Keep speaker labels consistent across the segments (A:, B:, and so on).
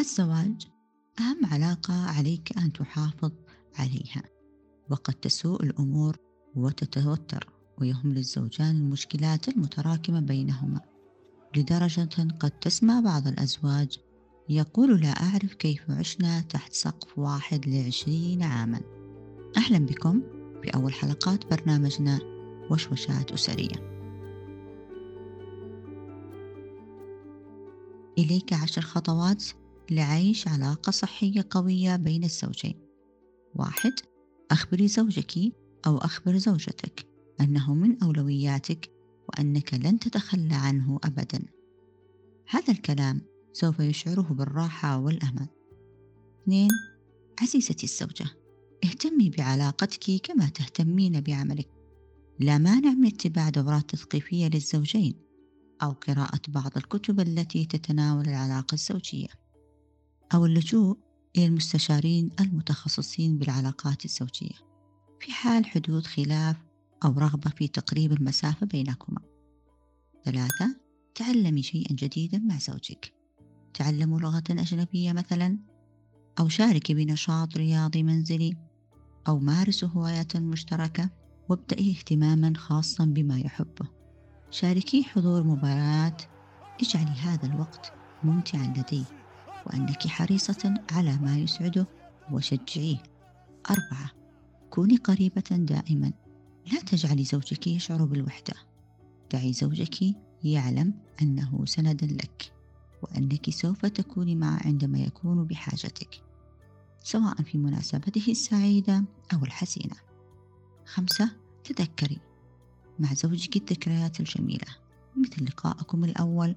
A: الزواج أهم علاقة عليك أن تحافظ عليها وقد تسوء الأمور وتتوتر ويهمل الزوجان المشكلات المتراكمة بينهما. لدرجة قد تسمع بعض الأزواج يقول لا أعرف كيف عشنا تحت سقف واحد لعشرين عاما. أهلا بكم في أول حلقات برنامجنا وشوشات أسرية. إليك عشر خطوات لعيش علاقة صحية قوية بين الزوجين. واحد أخبري زوجك أو أخبر زوجتك أنه من أولوياتك وأنك لن تتخلى عنه أبدا. هذا الكلام سوف يشعره بالراحة والأمان. اثنين عزيزتي الزوجة اهتمي بعلاقتك كما تهتمين بعملك. لا مانع من اتباع دورات تثقيفية للزوجين أو قراءة بعض الكتب التي تتناول العلاقة الزوجية. أو اللجوء إلى المستشارين المتخصصين بالعلاقات الزوجية في حال حدوث خلاف أو رغبة في تقريب المسافة بينكما. ثلاثة تعلمي شيئا جديدا مع زوجك. تعلموا لغة أجنبية مثلا أو شاركي بنشاط رياضي منزلي أو مارسوا هوايات مشتركة وابدأي اهتماما خاصا بما يحبه. شاركيه حضور مباراة اجعلي هذا الوقت ممتعا لديه وأنك حريصة على ما يسعده وشجعيه. أربعة. كوني قريبة دائما. لا تجعلي زوجك يشعر بالوحدة. دعي زوجك يعلم أنه سند لك وأنك سوف تكوني معه عندما يكون بحاجتك سواء في مناسبته السعيدة أو الحزينة. خمسة. تذكري مع زوجك الذكريات الجميلة مثل لقائكم الأول.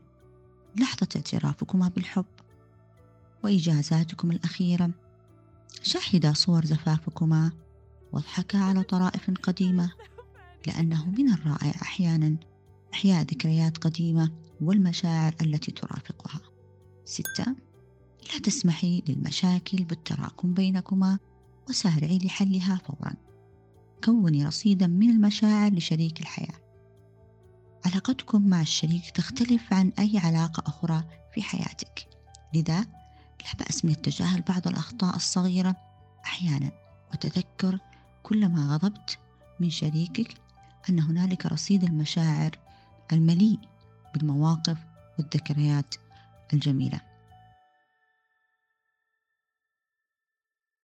A: لحظة اعترافكما بالحب. وإجازاتكم الأخيرة. شاهدا صور زفافكما واضحكا على طرائف قديمة لأنه من الرائع أحيانا إحياء ذكريات قديمة والمشاعر التي ترافقها. ستة لا تسمحي للمشاكل بالتراكم بينكما وسارعي لحلها فورا. كوني رصيدا من المشاعر لشريك الحياة. علاقتكم مع الشريك تختلف عن أي علاقة أخرى في حياتك. لذا لا بأس من تجاهل بعض الأخطاء الصغيرة أحيانا. وتذكر كلما غضبت من شريكك أن هنالك رصيد المشاعر المليء بالمواقف والذكريات الجميلة.